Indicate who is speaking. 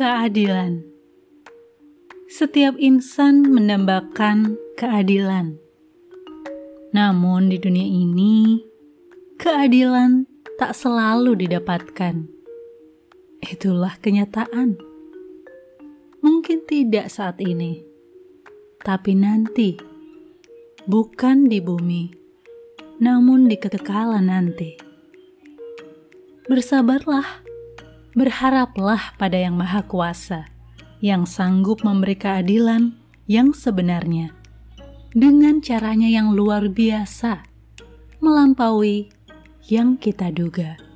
Speaker 1: Keadilan. Setiap insan mendambakan keadilan. Namun di dunia ini, keadilan tak selalu didapatkan. Itulah kenyataan. Mungkin tidak saat ini, tapi nanti, bukan di bumi, namun di kekekalan nanti. Bersabarlah, berharaplah pada Yang Maha Kuasa, yang sanggup memberi keadilan yang sebenarnya, dengan caranya yang luar biasa, melampaui yang kita duga.